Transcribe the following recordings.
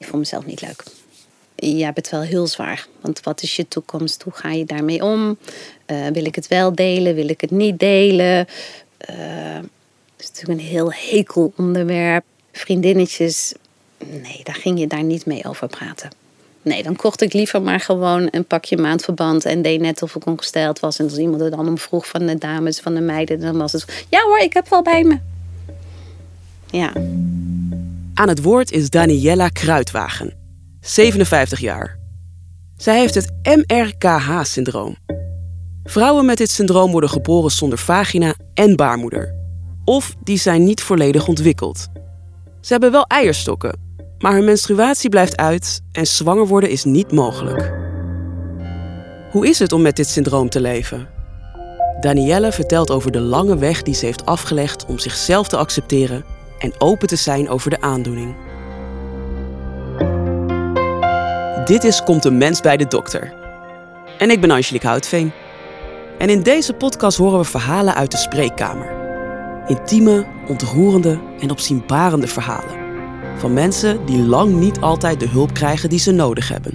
Ik vond mezelf niet leuk. Hebt het wel heel zwaar. Want wat is je toekomst? Hoe ga je daarmee om? Uh, wil ik het wel delen? Wil ik het niet delen? Uh, het is natuurlijk een heel hekel onderwerp. Vriendinnetjes, nee, daar ging je daar niet mee over praten. Nee, dan kocht ik liever maar gewoon een pakje maandverband en deed net of ik ongesteld was. En als iemand er dan om vroeg van de dames, van de meiden, dan was het: Ja hoor, ik heb wel bij me. Ja. Aan het woord is Daniella Kruidwagen, 57 jaar. Zij heeft het MRKH-syndroom. Vrouwen met dit syndroom worden geboren zonder vagina en baarmoeder. Of die zijn niet volledig ontwikkeld. Ze hebben wel eierstokken, maar hun menstruatie blijft uit en zwanger worden is niet mogelijk. Hoe is het om met dit syndroom te leven? Danielle vertelt over de lange weg die ze heeft afgelegd om zichzelf te accepteren en open te zijn over de aandoening. Dit is Komt een mens bij de dokter. En ik ben Angelique Houtveen. En in deze podcast horen we verhalen uit de spreekkamer. Intieme, ontroerende en opzienbarende verhalen. Van mensen die lang niet altijd de hulp krijgen die ze nodig hebben.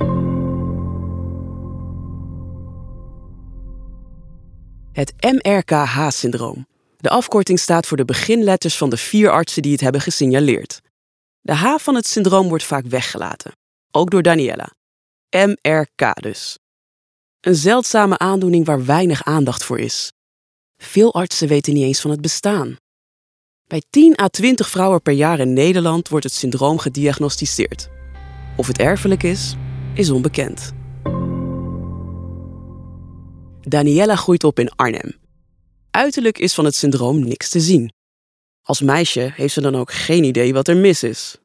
Het MRKH-syndroom. De afkorting staat voor de beginletters van de vier artsen die het hebben gesignaleerd. De H van het syndroom wordt vaak weggelaten, ook door Daniela. MRK dus. Een zeldzame aandoening waar weinig aandacht voor is. Veel artsen weten niet eens van het bestaan. Bij 10 à 20 vrouwen per jaar in Nederland wordt het syndroom gediagnosticeerd. Of het erfelijk is, is onbekend. Daniela groeit op in Arnhem. Uiterlijk is van het syndroom niks te zien. Als meisje heeft ze dan ook geen idee wat er mis is.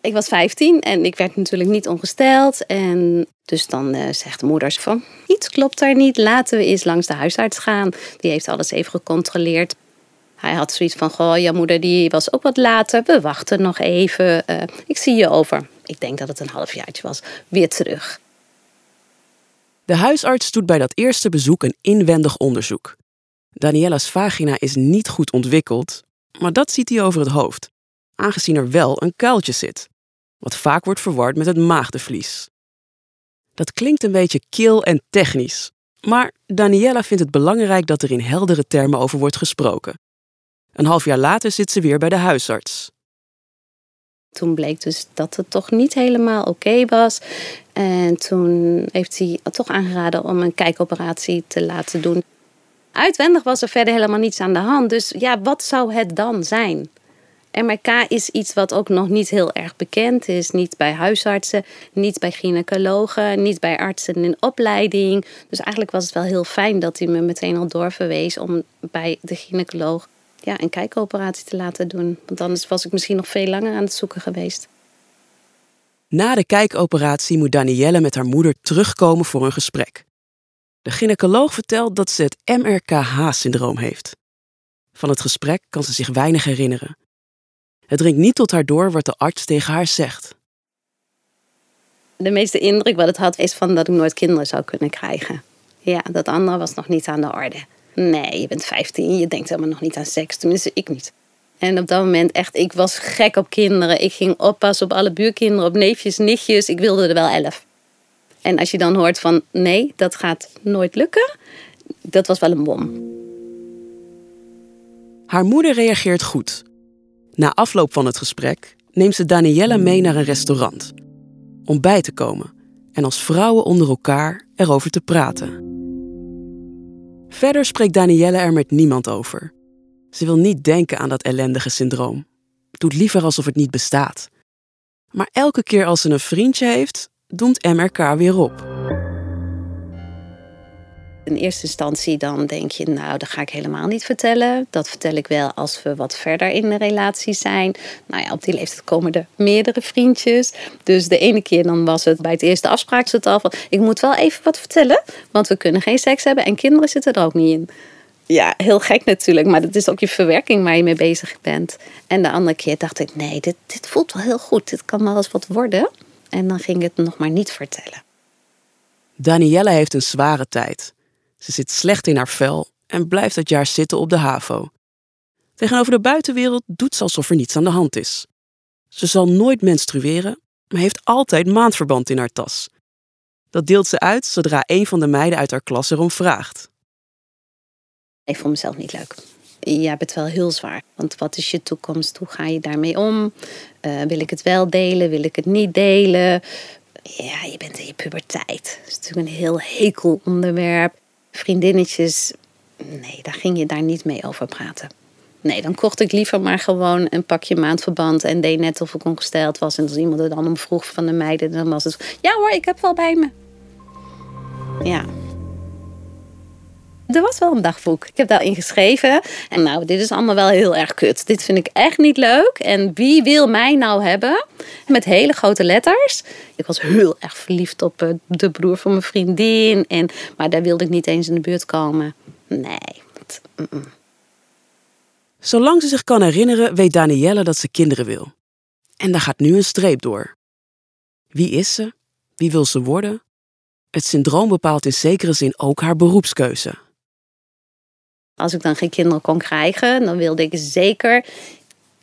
Ik was 15 en ik werd natuurlijk niet ongesteld. En dus dan uh, zegt de moeder van, iets klopt daar niet, laten we eens langs de huisarts gaan. Die heeft alles even gecontroleerd. Hij had zoiets van, goh, jouw moeder die was ook wat later, we wachten nog even. Uh, ik zie je over, ik denk dat het een halfjaartje was, weer terug. De huisarts doet bij dat eerste bezoek een inwendig onderzoek. Daniela's vagina is niet goed ontwikkeld, maar dat ziet hij over het hoofd, aangezien er wel een kuiltje zit wat vaak wordt verward met het maagdenvlies. Dat klinkt een beetje kil en technisch, maar Daniela vindt het belangrijk dat er in heldere termen over wordt gesproken. Een half jaar later zit ze weer bij de huisarts. Toen bleek dus dat het toch niet helemaal oké was. En toen heeft hij toch aangeraden om een kijkoperatie te laten doen. Uitwendig was er verder helemaal niets aan de hand. Dus ja, wat zou het dan zijn? MRK is iets wat ook nog niet heel erg bekend is. Niet bij huisartsen, niet bij gynaecologen, niet bij artsen in opleiding. Dus eigenlijk was het wel heel fijn dat hij me meteen al doorverwees om bij de gynaecoloog ja, een kijkoperatie te laten doen. Want anders was ik misschien nog veel langer aan het zoeken geweest. Na de kijkoperatie moet Danielle met haar moeder terugkomen voor een gesprek. De gynaecoloog vertelt dat ze het MRKH-syndroom heeft. Van het gesprek kan ze zich weinig herinneren. Het dringt niet tot haar door wat de arts tegen haar zegt. De meeste indruk wat het had is van dat ik nooit kinderen zou kunnen krijgen. Ja, dat andere was nog niet aan de orde. Nee, je bent 15, je denkt helemaal nog niet aan seks. Tenminste, ik niet. En op dat moment echt, ik was gek op kinderen. Ik ging oppassen op alle buurkinderen, op neefjes, nichtjes. Ik wilde er wel elf. En als je dan hoort van nee, dat gaat nooit lukken, dat was wel een bom. Haar moeder reageert goed. Na afloop van het gesprek neemt ze Daniella mee naar een restaurant. Om bij te komen en als vrouwen onder elkaar erover te praten. Verder spreekt Danielle er met niemand over. Ze wil niet denken aan dat ellendige syndroom. Doet liever alsof het niet bestaat. Maar elke keer als ze een vriendje heeft, doemt MRK weer op. In eerste instantie dan denk je, nou, dat ga ik helemaal niet vertellen. Dat vertel ik wel als we wat verder in de relatie zijn. Nou ja, op die leeftijd komen er meerdere vriendjes. Dus de ene keer dan was het bij het eerste afspraakstafel. Ik moet wel even wat vertellen, want we kunnen geen seks hebben en kinderen zitten er ook niet in. Ja, heel gek natuurlijk, maar dat is ook je verwerking waar je mee bezig bent. En de andere keer dacht ik, nee, dit, dit voelt wel heel goed. Dit kan wel eens wat worden. En dan ging ik het nog maar niet vertellen. Danielle heeft een zware tijd. Ze zit slecht in haar vel en blijft dat jaar zitten op de HAVO. Tegenover de buitenwereld doet ze alsof er niets aan de hand is. Ze zal nooit menstrueren, maar heeft altijd maandverband in haar tas. Dat deelt ze uit zodra een van de meiden uit haar klas erom vraagt. Ik vond mezelf niet leuk. Ja, het wel heel zwaar. Want wat is je toekomst? Hoe ga je daarmee om? Uh, wil ik het wel delen? Wil ik het niet delen? Ja, je bent in je puberteit. Dat is natuurlijk een heel hekel onderwerp. Vriendinnetjes, nee, daar ging je daar niet mee over praten. Nee, dan kocht ik liever maar gewoon een pakje maandverband en deed net of ik ongesteld was. En als iemand er dan om vroeg van de meiden, dan was het: Ja hoor, ik heb wel bij me. Ja. Er was wel een dagboek. Ik heb daar ingeschreven. En nou, dit is allemaal wel heel erg kut. Dit vind ik echt niet leuk. En wie wil mij nou hebben? Met hele grote letters. Ik was heel erg verliefd op eh, de broer van mijn vriendin. En, maar daar wilde ik niet eens in de buurt komen. Nee. Zolang ze zich kan herinneren, weet Danielle dat ze kinderen wil. En daar gaat nu een streep door. Wie is ze? Wie wil ze worden? Het syndroom bepaalt in zekere zin ook haar beroepskeuze. Als ik dan geen kinderen kon krijgen, dan wilde ik zeker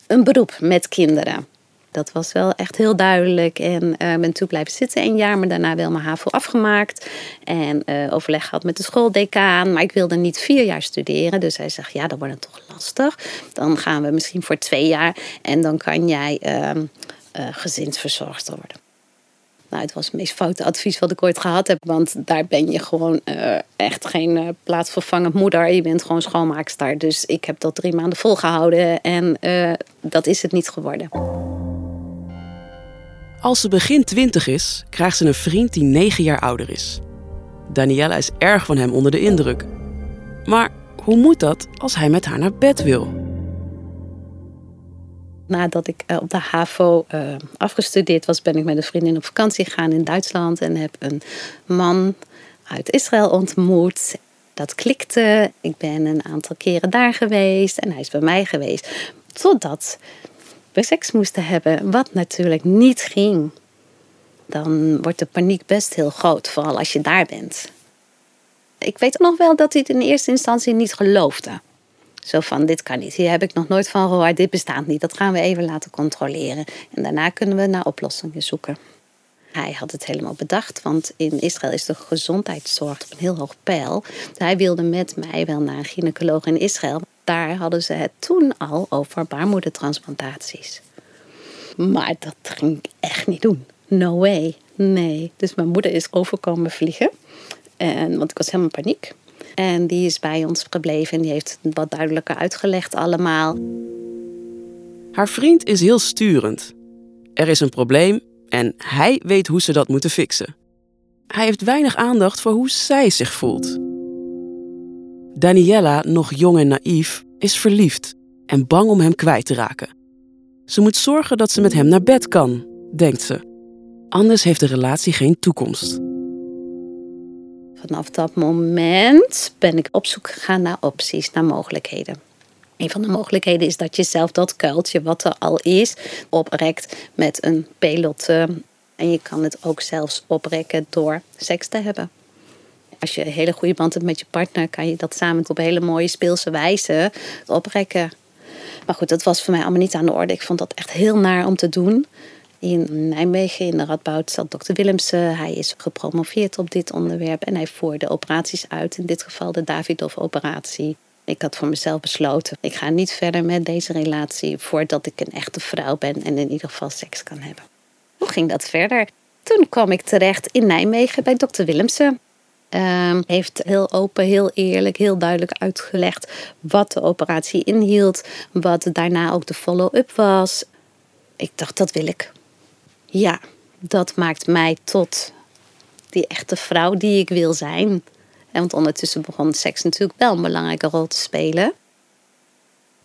een beroep met kinderen. Dat was wel echt heel duidelijk. En uh, ben toen blijven zitten een jaar, maar daarna wel mijn HAVO afgemaakt. En uh, overleg gehad met de schooldecaan. Maar ik wilde niet vier jaar studeren. Dus hij zegt, ja, dan wordt het toch lastig. Dan gaan we misschien voor twee jaar. En dan kan jij uh, gezinsverzorgster worden. Nou, het was het meest foute advies wat ik ooit gehad heb. Want daar ben je gewoon uh, echt geen uh, plaatsvervangend moeder. Je bent gewoon schoonmaakster. Dus ik heb dat drie maanden volgehouden. En uh, dat is het niet geworden. Als ze begin twintig is, krijgt ze een vriend die negen jaar ouder is. Daniela is erg van hem onder de indruk. Maar hoe moet dat als hij met haar naar bed wil? Nadat ik eh, op de HAVO uh, afgestudeerd was, ben ik met een vriendin op vakantie gegaan in Duitsland en heb een man uit Israël ontmoet. Dat klikte. Ik ben een aantal keren daar geweest en hij is bij mij geweest. Totdat we seks moesten hebben, wat natuurlijk niet ging. Dan wordt de paniek best heel groot, vooral als je daar bent. Ik weet nog wel dat hij het in eerste instantie niet geloofde. Zo van, dit kan niet. Hier heb ik nog nooit van gehoord. Dit bestaat niet. Dat gaan we even laten controleren. En daarna kunnen we naar oplossingen zoeken. Hij had het helemaal bedacht, want in Israël is de gezondheidszorg op een heel hoog pijl. Hij wilde met mij wel naar een gynaecoloog in Israël. Daar hadden ze het toen al over baarmoedertransplantaties. Maar dat ging ik echt niet doen. No way. Nee. Dus mijn moeder is overkomen vliegen. En, want ik was helemaal paniek. En die is bij ons gebleven en die heeft het wat duidelijker uitgelegd allemaal. Haar vriend is heel sturend. Er is een probleem en hij weet hoe ze dat moeten fixen. Hij heeft weinig aandacht voor hoe zij zich voelt. Daniela, nog jong en naïef, is verliefd en bang om hem kwijt te raken. Ze moet zorgen dat ze met hem naar bed kan, denkt ze. Anders heeft de relatie geen toekomst. Vanaf dat moment ben ik op zoek gegaan naar opties, naar mogelijkheden. Een van de mogelijkheden is dat je zelf dat kuiltje wat er al is oprekt met een pelote. En je kan het ook zelfs oprekken door seks te hebben. Als je een hele goede band hebt met je partner, kan je dat samen op hele mooie speelse wijze oprekken. Maar goed, dat was voor mij allemaal niet aan de orde. Ik vond dat echt heel naar om te doen in Nijmegen in de Radboud zat dokter Willemsen. Hij is gepromoveerd op dit onderwerp en hij voerde operaties uit. In dit geval de Davidoff-operatie. Ik had voor mezelf besloten, ik ga niet verder met deze relatie voordat ik een echte vrouw ben en in ieder geval seks kan hebben. Hoe ging dat verder? Toen kwam ik terecht in Nijmegen bij dokter Willemsen. Uh, heeft heel open, heel eerlijk, heel duidelijk uitgelegd wat de operatie inhield, wat daarna ook de follow-up was. Ik dacht, dat wil ik. Ja, dat maakt mij tot die echte vrouw die ik wil zijn. En want ondertussen begon seks natuurlijk wel een belangrijke rol te spelen.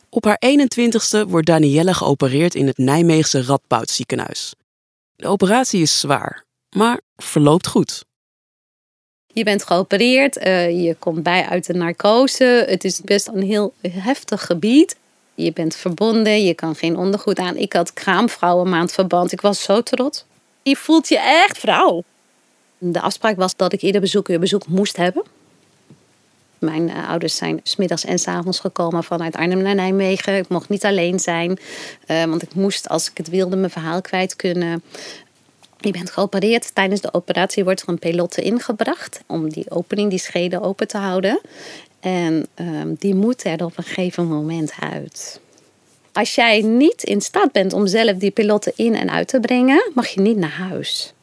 Op haar 21ste wordt Danielle geopereerd in het Nijmeegse Radboud ziekenhuis. De operatie is zwaar, maar verloopt goed. Je bent geopereerd, uh, je komt bij uit de narcose. Het is best een heel heftig gebied. Je bent verbonden, je kan geen ondergoed aan. Ik had kraamvrouwenmaandverband. Ik was zo trots. Je voelt je echt vrouw. De afspraak was dat ik ieder bezoek weer bezoek moest hebben. Mijn eh, ouders zijn smiddags en s avonds gekomen vanuit Arnhem naar Nijmegen. Ik mocht niet alleen zijn, uh, want ik moest, als ik het wilde, mijn verhaal kwijt kunnen. Je bent geopereerd. Tijdens de operatie wordt er een pelotte ingebracht om die opening, die schede open te houden. En ehm, die moet er op een gegeven moment uit. Als jij niet in staat bent om zelf die pilotten in en uit te brengen, mag je niet naar huis.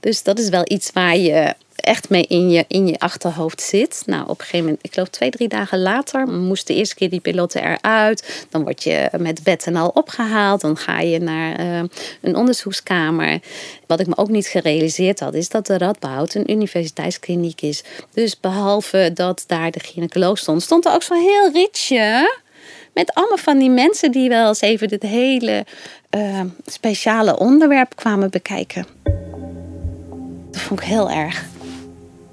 Dus dat is wel iets waar je echt mee in je, in je achterhoofd zit. Nou, op een gegeven moment, ik geloof twee, drie dagen later, moest de eerste keer die pilotten eruit. Dan word je met bed en al opgehaald. Dan ga je naar uh, een onderzoekskamer. Wat ik me ook niet gerealiseerd had, is dat de Radboud een universiteitskliniek is. Dus behalve dat daar de gynaecoloog stond, stond er ook zo'n heel ritje met allemaal van die mensen die wel eens even dit hele uh, speciale onderwerp kwamen bekijken. Dat vond ik heel erg.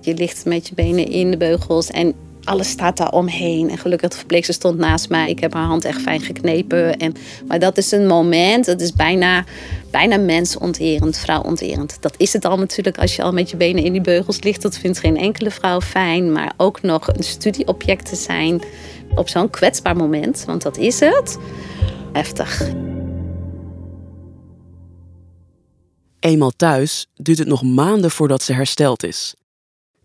Je ligt met je benen in de beugels en alles staat daar omheen. En gelukkig de verpleegster stond naast mij. Ik heb haar hand echt fijn geknepen. En, maar dat is een moment, dat is bijna, bijna mensonterend, vrouwonterend. Dat is het al natuurlijk als je al met je benen in die beugels ligt. Dat vindt geen enkele vrouw fijn. Maar ook nog een studieobject te zijn op zo'n kwetsbaar moment, want dat is het, heftig. Eenmaal thuis duurt het nog maanden voordat ze hersteld is.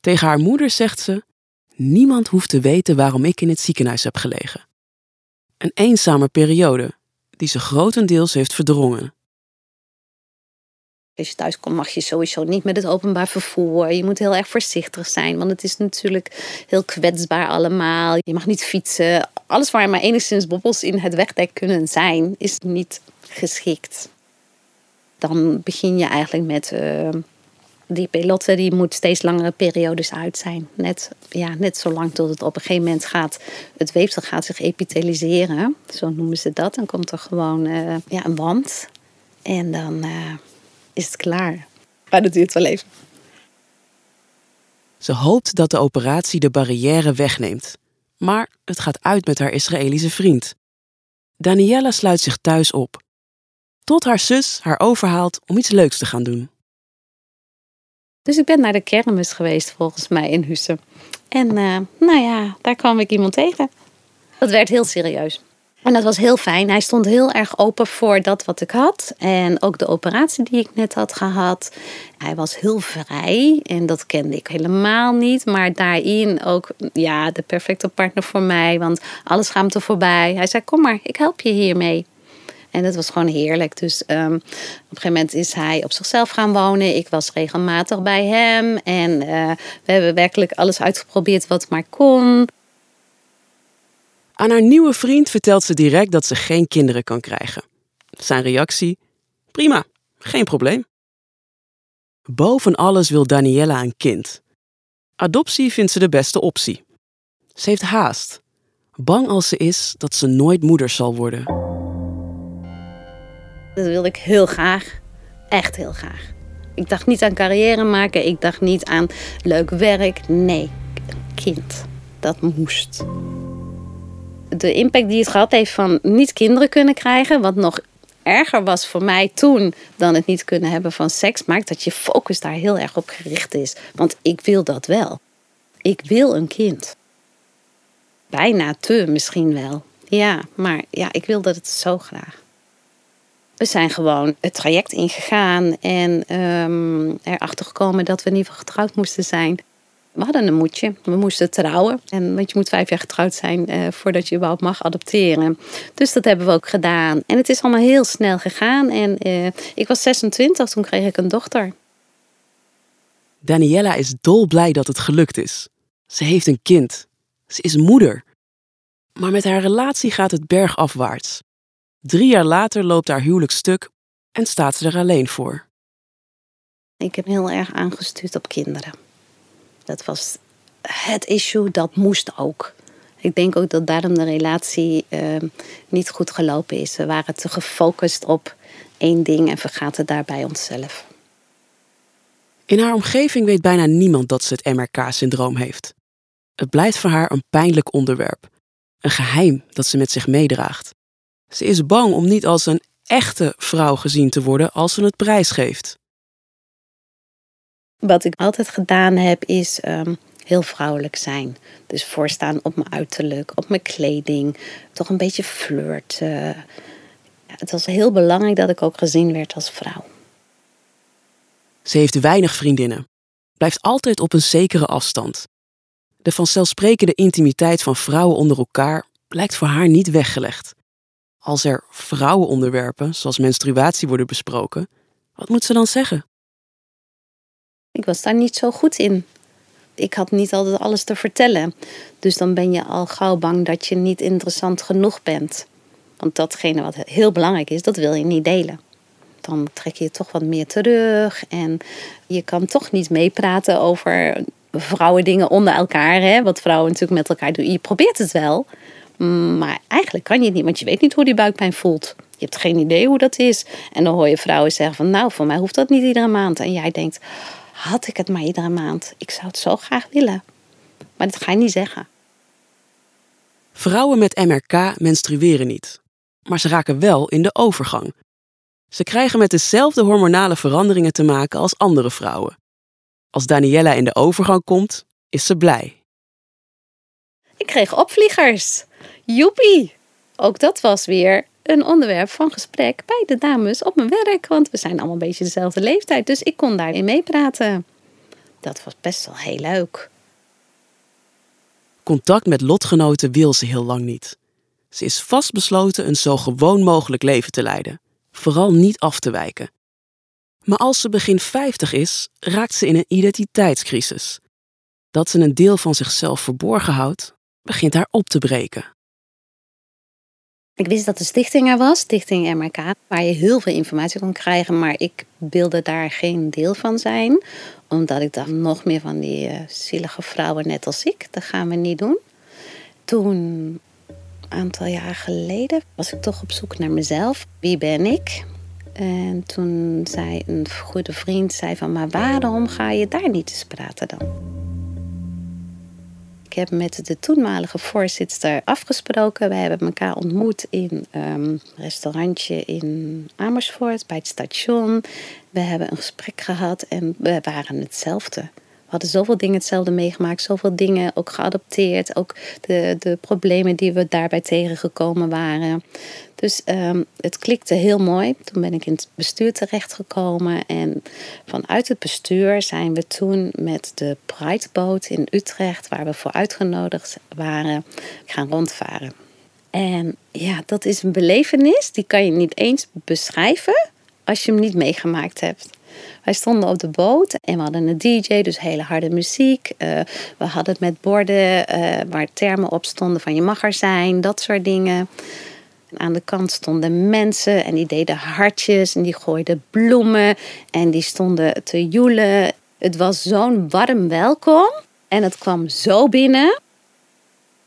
Tegen haar moeder zegt ze: Niemand hoeft te weten waarom ik in het ziekenhuis heb gelegen. Een eenzame periode die ze grotendeels heeft verdrongen. Als je thuis komt mag je sowieso niet met het openbaar vervoer. Je moet heel erg voorzichtig zijn, want het is natuurlijk heel kwetsbaar allemaal. Je mag niet fietsen. Alles waar maar enigszins bobbels in het wegdek kunnen zijn, is niet geschikt. Dan begin je eigenlijk met uh, die pilotten, die moet steeds langere periodes uit zijn. Net, ja, net zolang tot het op een gegeven moment gaat, het weefsel gaat zich epiteliseren. Zo noemen ze dat. Dan komt er gewoon uh, ja, een wand. En dan... Uh, is het klaar. Maar dat duurt wel even. Ze hoopt dat de operatie de barrière wegneemt. Maar het gaat uit met haar Israëlische vriend. Daniella sluit zich thuis op. Tot haar zus haar overhaalt om iets leuks te gaan doen. Dus ik ben naar de kermis geweest volgens mij in Hussen. En uh, nou ja, daar kwam ik iemand tegen. Dat werd heel serieus. En dat was heel fijn. Hij stond heel erg open voor dat wat ik had. En ook de operatie die ik net had gehad. Hij was heel vrij en dat kende ik helemaal niet. Maar daarin ook ja, de perfecte partner voor mij. Want alles gaat er voorbij. Hij zei: Kom maar, ik help je hiermee. En dat was gewoon heerlijk. Dus um, op een gegeven moment is hij op zichzelf gaan wonen. Ik was regelmatig bij hem. En uh, we hebben werkelijk alles uitgeprobeerd wat maar kon. Aan haar nieuwe vriend vertelt ze direct dat ze geen kinderen kan krijgen. Zijn reactie: prima, geen probleem. Boven alles wil Daniella een kind. Adoptie vindt ze de beste optie. Ze heeft haast, bang als ze is dat ze nooit moeder zal worden. Dat wil ik heel graag, echt heel graag. Ik dacht niet aan carrière maken, ik dacht niet aan leuk werk. Nee, kind. Dat moest de impact die het gehad heeft van niet kinderen kunnen krijgen, wat nog erger was voor mij toen dan het niet kunnen hebben van seks, maakt dat je focus daar heel erg op gericht is. Want ik wil dat wel. Ik wil een kind. Bijna te misschien wel. Ja, maar ja, ik wilde het zo graag. We zijn gewoon het traject ingegaan en um, erachter gekomen dat we in ieder geval getrouwd moesten zijn we hadden een moedje. We moesten trouwen. En, want je moet vijf jaar getrouwd zijn eh, voordat je überhaupt mag adopteren. Dus dat hebben we ook gedaan. En het is allemaal heel snel gegaan. En eh, ik was 26, toen kreeg ik een dochter. Daniella is dolblij dat het gelukt is. Ze heeft een kind. Ze is moeder. Maar met haar relatie gaat het bergafwaarts. Drie jaar later loopt haar huwelijk stuk en staat ze er alleen voor. Ik heb heel erg aangestuurd op kinderen. Dat was het issue, dat moest ook. Ik denk ook dat daarom de relatie uh, niet goed gelopen is. We waren te gefocust op één ding en vergaten daarbij onszelf. In haar omgeving weet bijna niemand dat ze het MRK-syndroom heeft. Het blijft voor haar een pijnlijk onderwerp. Een geheim dat ze met zich meedraagt. Ze is bang om niet als een echte vrouw gezien te worden als ze het prijs geeft. Wat ik altijd gedaan heb, is um, heel vrouwelijk zijn. Dus voorstaan op mijn uiterlijk, op mijn kleding, toch een beetje flirten. Het was heel belangrijk dat ik ook gezien werd als vrouw. Ze heeft weinig vriendinnen, blijft altijd op een zekere afstand. De vanzelfsprekende intimiteit van vrouwen onder elkaar blijkt voor haar niet weggelegd. Als er vrouwenonderwerpen, zoals menstruatie, worden besproken, wat moet ze dan zeggen? Ik was daar niet zo goed in. Ik had niet altijd alles te vertellen. Dus dan ben je al gauw bang dat je niet interessant genoeg bent. Want datgene wat heel belangrijk is, dat wil je niet delen. Dan trek je toch wat meer terug. En je kan toch niet meepraten over vrouwendingen onder elkaar. Hè? Wat vrouwen natuurlijk met elkaar doen. Je probeert het wel. Maar eigenlijk kan je het niet, want je weet niet hoe die buikpijn voelt. Je hebt geen idee hoe dat is. En dan hoor je vrouwen zeggen van nou, voor mij hoeft dat niet iedere maand. En jij denkt, had ik het maar iedere maand. Ik zou het zo graag willen. Maar dat ga je niet zeggen. Vrouwen met MRK menstrueren niet. Maar ze raken wel in de overgang. Ze krijgen met dezelfde hormonale veranderingen te maken als andere vrouwen. Als Daniella in de overgang komt, is ze blij. Kreeg opvliegers. Joepie! Ook dat was weer een onderwerp van gesprek bij de dames op mijn werk. Want we zijn allemaal een beetje dezelfde leeftijd. Dus ik kon daarin meepraten. Dat was best wel heel leuk. Contact met lotgenoten wil ze heel lang niet. Ze is vastbesloten een zo gewoon mogelijk leven te leiden. Vooral niet af te wijken. Maar als ze begin 50 is, raakt ze in een identiteitscrisis. Dat ze een deel van zichzelf verborgen houdt, begint haar op te breken. Ik wist dat de stichting er was, Stichting MRK, waar je heel veel informatie kon krijgen, maar ik wilde daar geen deel van zijn, omdat ik dacht nog meer van die uh, zielige vrouwen net als ik, dat gaan we niet doen. Toen, een aantal jaar geleden, was ik toch op zoek naar mezelf. Wie ben ik? En toen zei een goede vriend, zei van, maar waarom ga je daar niet eens praten dan? Heb met de toenmalige voorzitter afgesproken. We hebben elkaar ontmoet in een restaurantje in Amersfoort bij het station. We hebben een gesprek gehad en we waren hetzelfde. We hadden zoveel dingen hetzelfde meegemaakt, zoveel dingen ook geadopteerd. Ook de, de problemen die we daarbij tegengekomen waren. Dus um, het klikte heel mooi. Toen ben ik in het bestuur terechtgekomen. En vanuit het bestuur zijn we toen met de Prideboot in Utrecht, waar we voor uitgenodigd waren, gaan rondvaren. En ja, dat is een belevenis, die kan je niet eens beschrijven als je hem niet meegemaakt hebt. Wij stonden op de boot en we hadden een DJ, dus hele harde muziek. Uh, we hadden het met borden uh, waar termen op stonden van je mag er zijn, dat soort dingen. En aan de kant stonden mensen en die deden hartjes en die gooiden bloemen en die stonden te joelen. Het was zo'n warm welkom en het kwam zo binnen.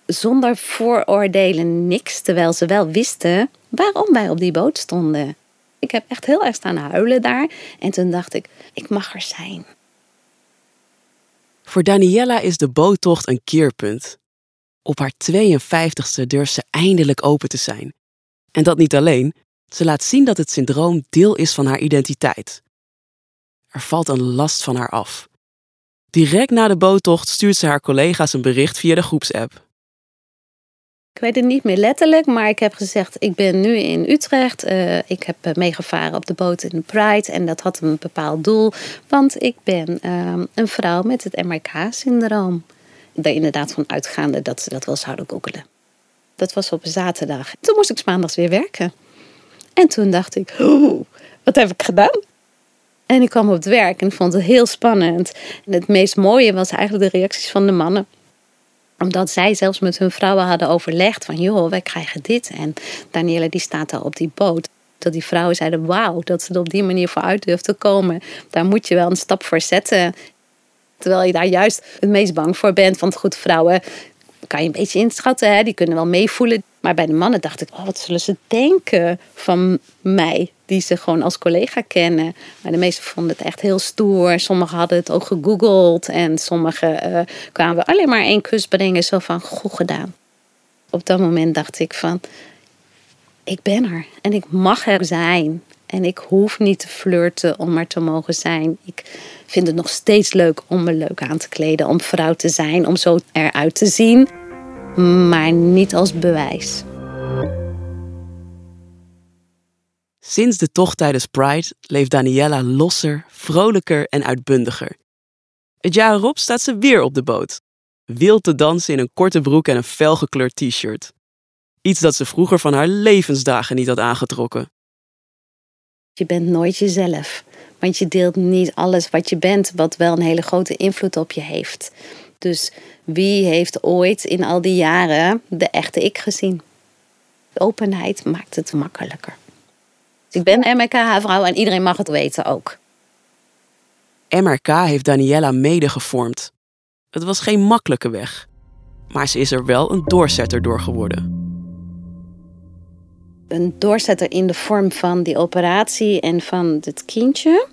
Zonder vooroordelen, niks, terwijl ze wel wisten waarom wij op die boot stonden. Ik heb echt heel erg staan huilen daar. En toen dacht ik, ik mag er zijn. Voor Daniella is de boottocht een keerpunt. Op haar 52ste durft ze eindelijk open te zijn. En dat niet alleen, ze laat zien dat het syndroom deel is van haar identiteit. Er valt een last van haar af. Direct na de boottocht stuurt ze haar collega's een bericht via de groepsapp. Weet het niet meer letterlijk, maar ik heb gezegd: ik ben nu in Utrecht. Uh, ik heb eh, meegevaren op de boot in de Pride en dat had een bepaald doel, want ik ben uh, een vrouw met het MRK-syndroom. Daar inderdaad van uitgaande dat ze dat wel zouden googelen. Dat was op zaterdag. Toen moest ik maandags weer werken. En toen dacht ik: oh, wat heb ik gedaan? En ik kwam op het werk en vond het heel spannend. En het meest mooie was eigenlijk de reacties van de mannen omdat zij zelfs met hun vrouwen hadden overlegd van joh, wij krijgen dit. En Danielle die staat daar op die boot. Dat die vrouwen zeiden wauw, dat ze er op die manier voor uit durft te komen. Daar moet je wel een stap voor zetten. Terwijl je daar juist het meest bang voor bent. Want goed, vrouwen kan je een beetje inschatten. Hè? Die kunnen wel meevoelen. Maar bij de mannen dacht ik, oh, wat zullen ze denken van mij? Die ze gewoon als collega kennen. Maar de meesten vonden het echt heel stoer. Sommigen hadden het ook gegoogeld. En sommigen uh, kwamen alleen maar één kus brengen. Zo van, goed gedaan. Op dat moment dacht ik van, ik ben er. En ik mag er zijn. En ik hoef niet te flirten om er te mogen zijn. Ik vind het nog steeds leuk om me leuk aan te kleden, om vrouw te zijn, om zo eruit te zien. Maar niet als bewijs. Sinds de tocht tijdens Pride leeft Daniela losser, vrolijker en uitbundiger. Het jaar erop staat ze weer op de boot. Wild te dansen in een korte broek en een felgekleurd t-shirt. Iets dat ze vroeger van haar levensdagen niet had aangetrokken. Je bent nooit jezelf, want je deelt niet alles wat je bent, wat wel een hele grote invloed op je heeft. Dus wie heeft ooit in al die jaren de echte ik gezien? Openheid maakt het makkelijker. Ik ben MRK-vrouw en iedereen mag het weten ook. MRK heeft Daniela mede gevormd. Het was geen makkelijke weg, maar ze is er wel een doorzetter door geworden. Een doorzetter in de vorm van die operatie en van het kindje,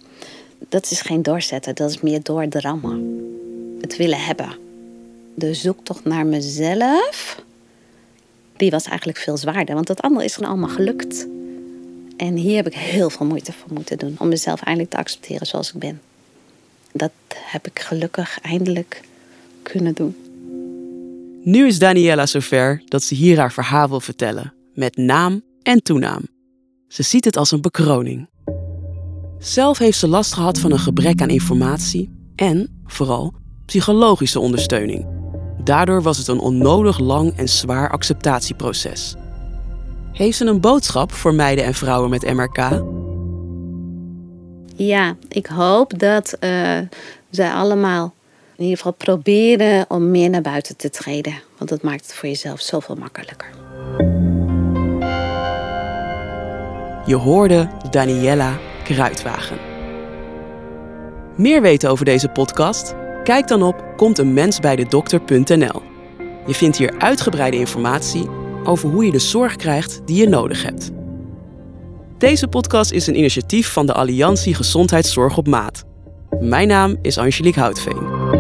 dat is geen doorzetter, dat is meer doordrammen. Willen hebben. De zoektocht naar mezelf, die was eigenlijk veel zwaarder, want dat andere is gewoon allemaal gelukt. En hier heb ik heel veel moeite voor moeten doen om mezelf eindelijk te accepteren zoals ik ben. Dat heb ik gelukkig eindelijk kunnen doen. Nu is Daniela zover dat ze hier haar verhaal wil vertellen, met naam en toenaam. Ze ziet het als een bekroning. Zelf heeft ze last gehad van een gebrek aan informatie en, vooral, psychologische ondersteuning. Daardoor was het een onnodig lang en zwaar acceptatieproces. Heeft ze een boodschap voor meiden en vrouwen met MRK? Ja, ik hoop dat uh, zij allemaal in ieder geval proberen om meer naar buiten te treden. Want dat maakt het voor jezelf zoveel makkelijker. Je hoorde Daniella Kruidwagen. Meer weten over deze podcast? Kijk dan op komteenmensbijdedokter.nl. Je vindt hier uitgebreide informatie over hoe je de zorg krijgt die je nodig hebt. Deze podcast is een initiatief van de Alliantie Gezondheidszorg op Maat. Mijn naam is Angelique Houtveen.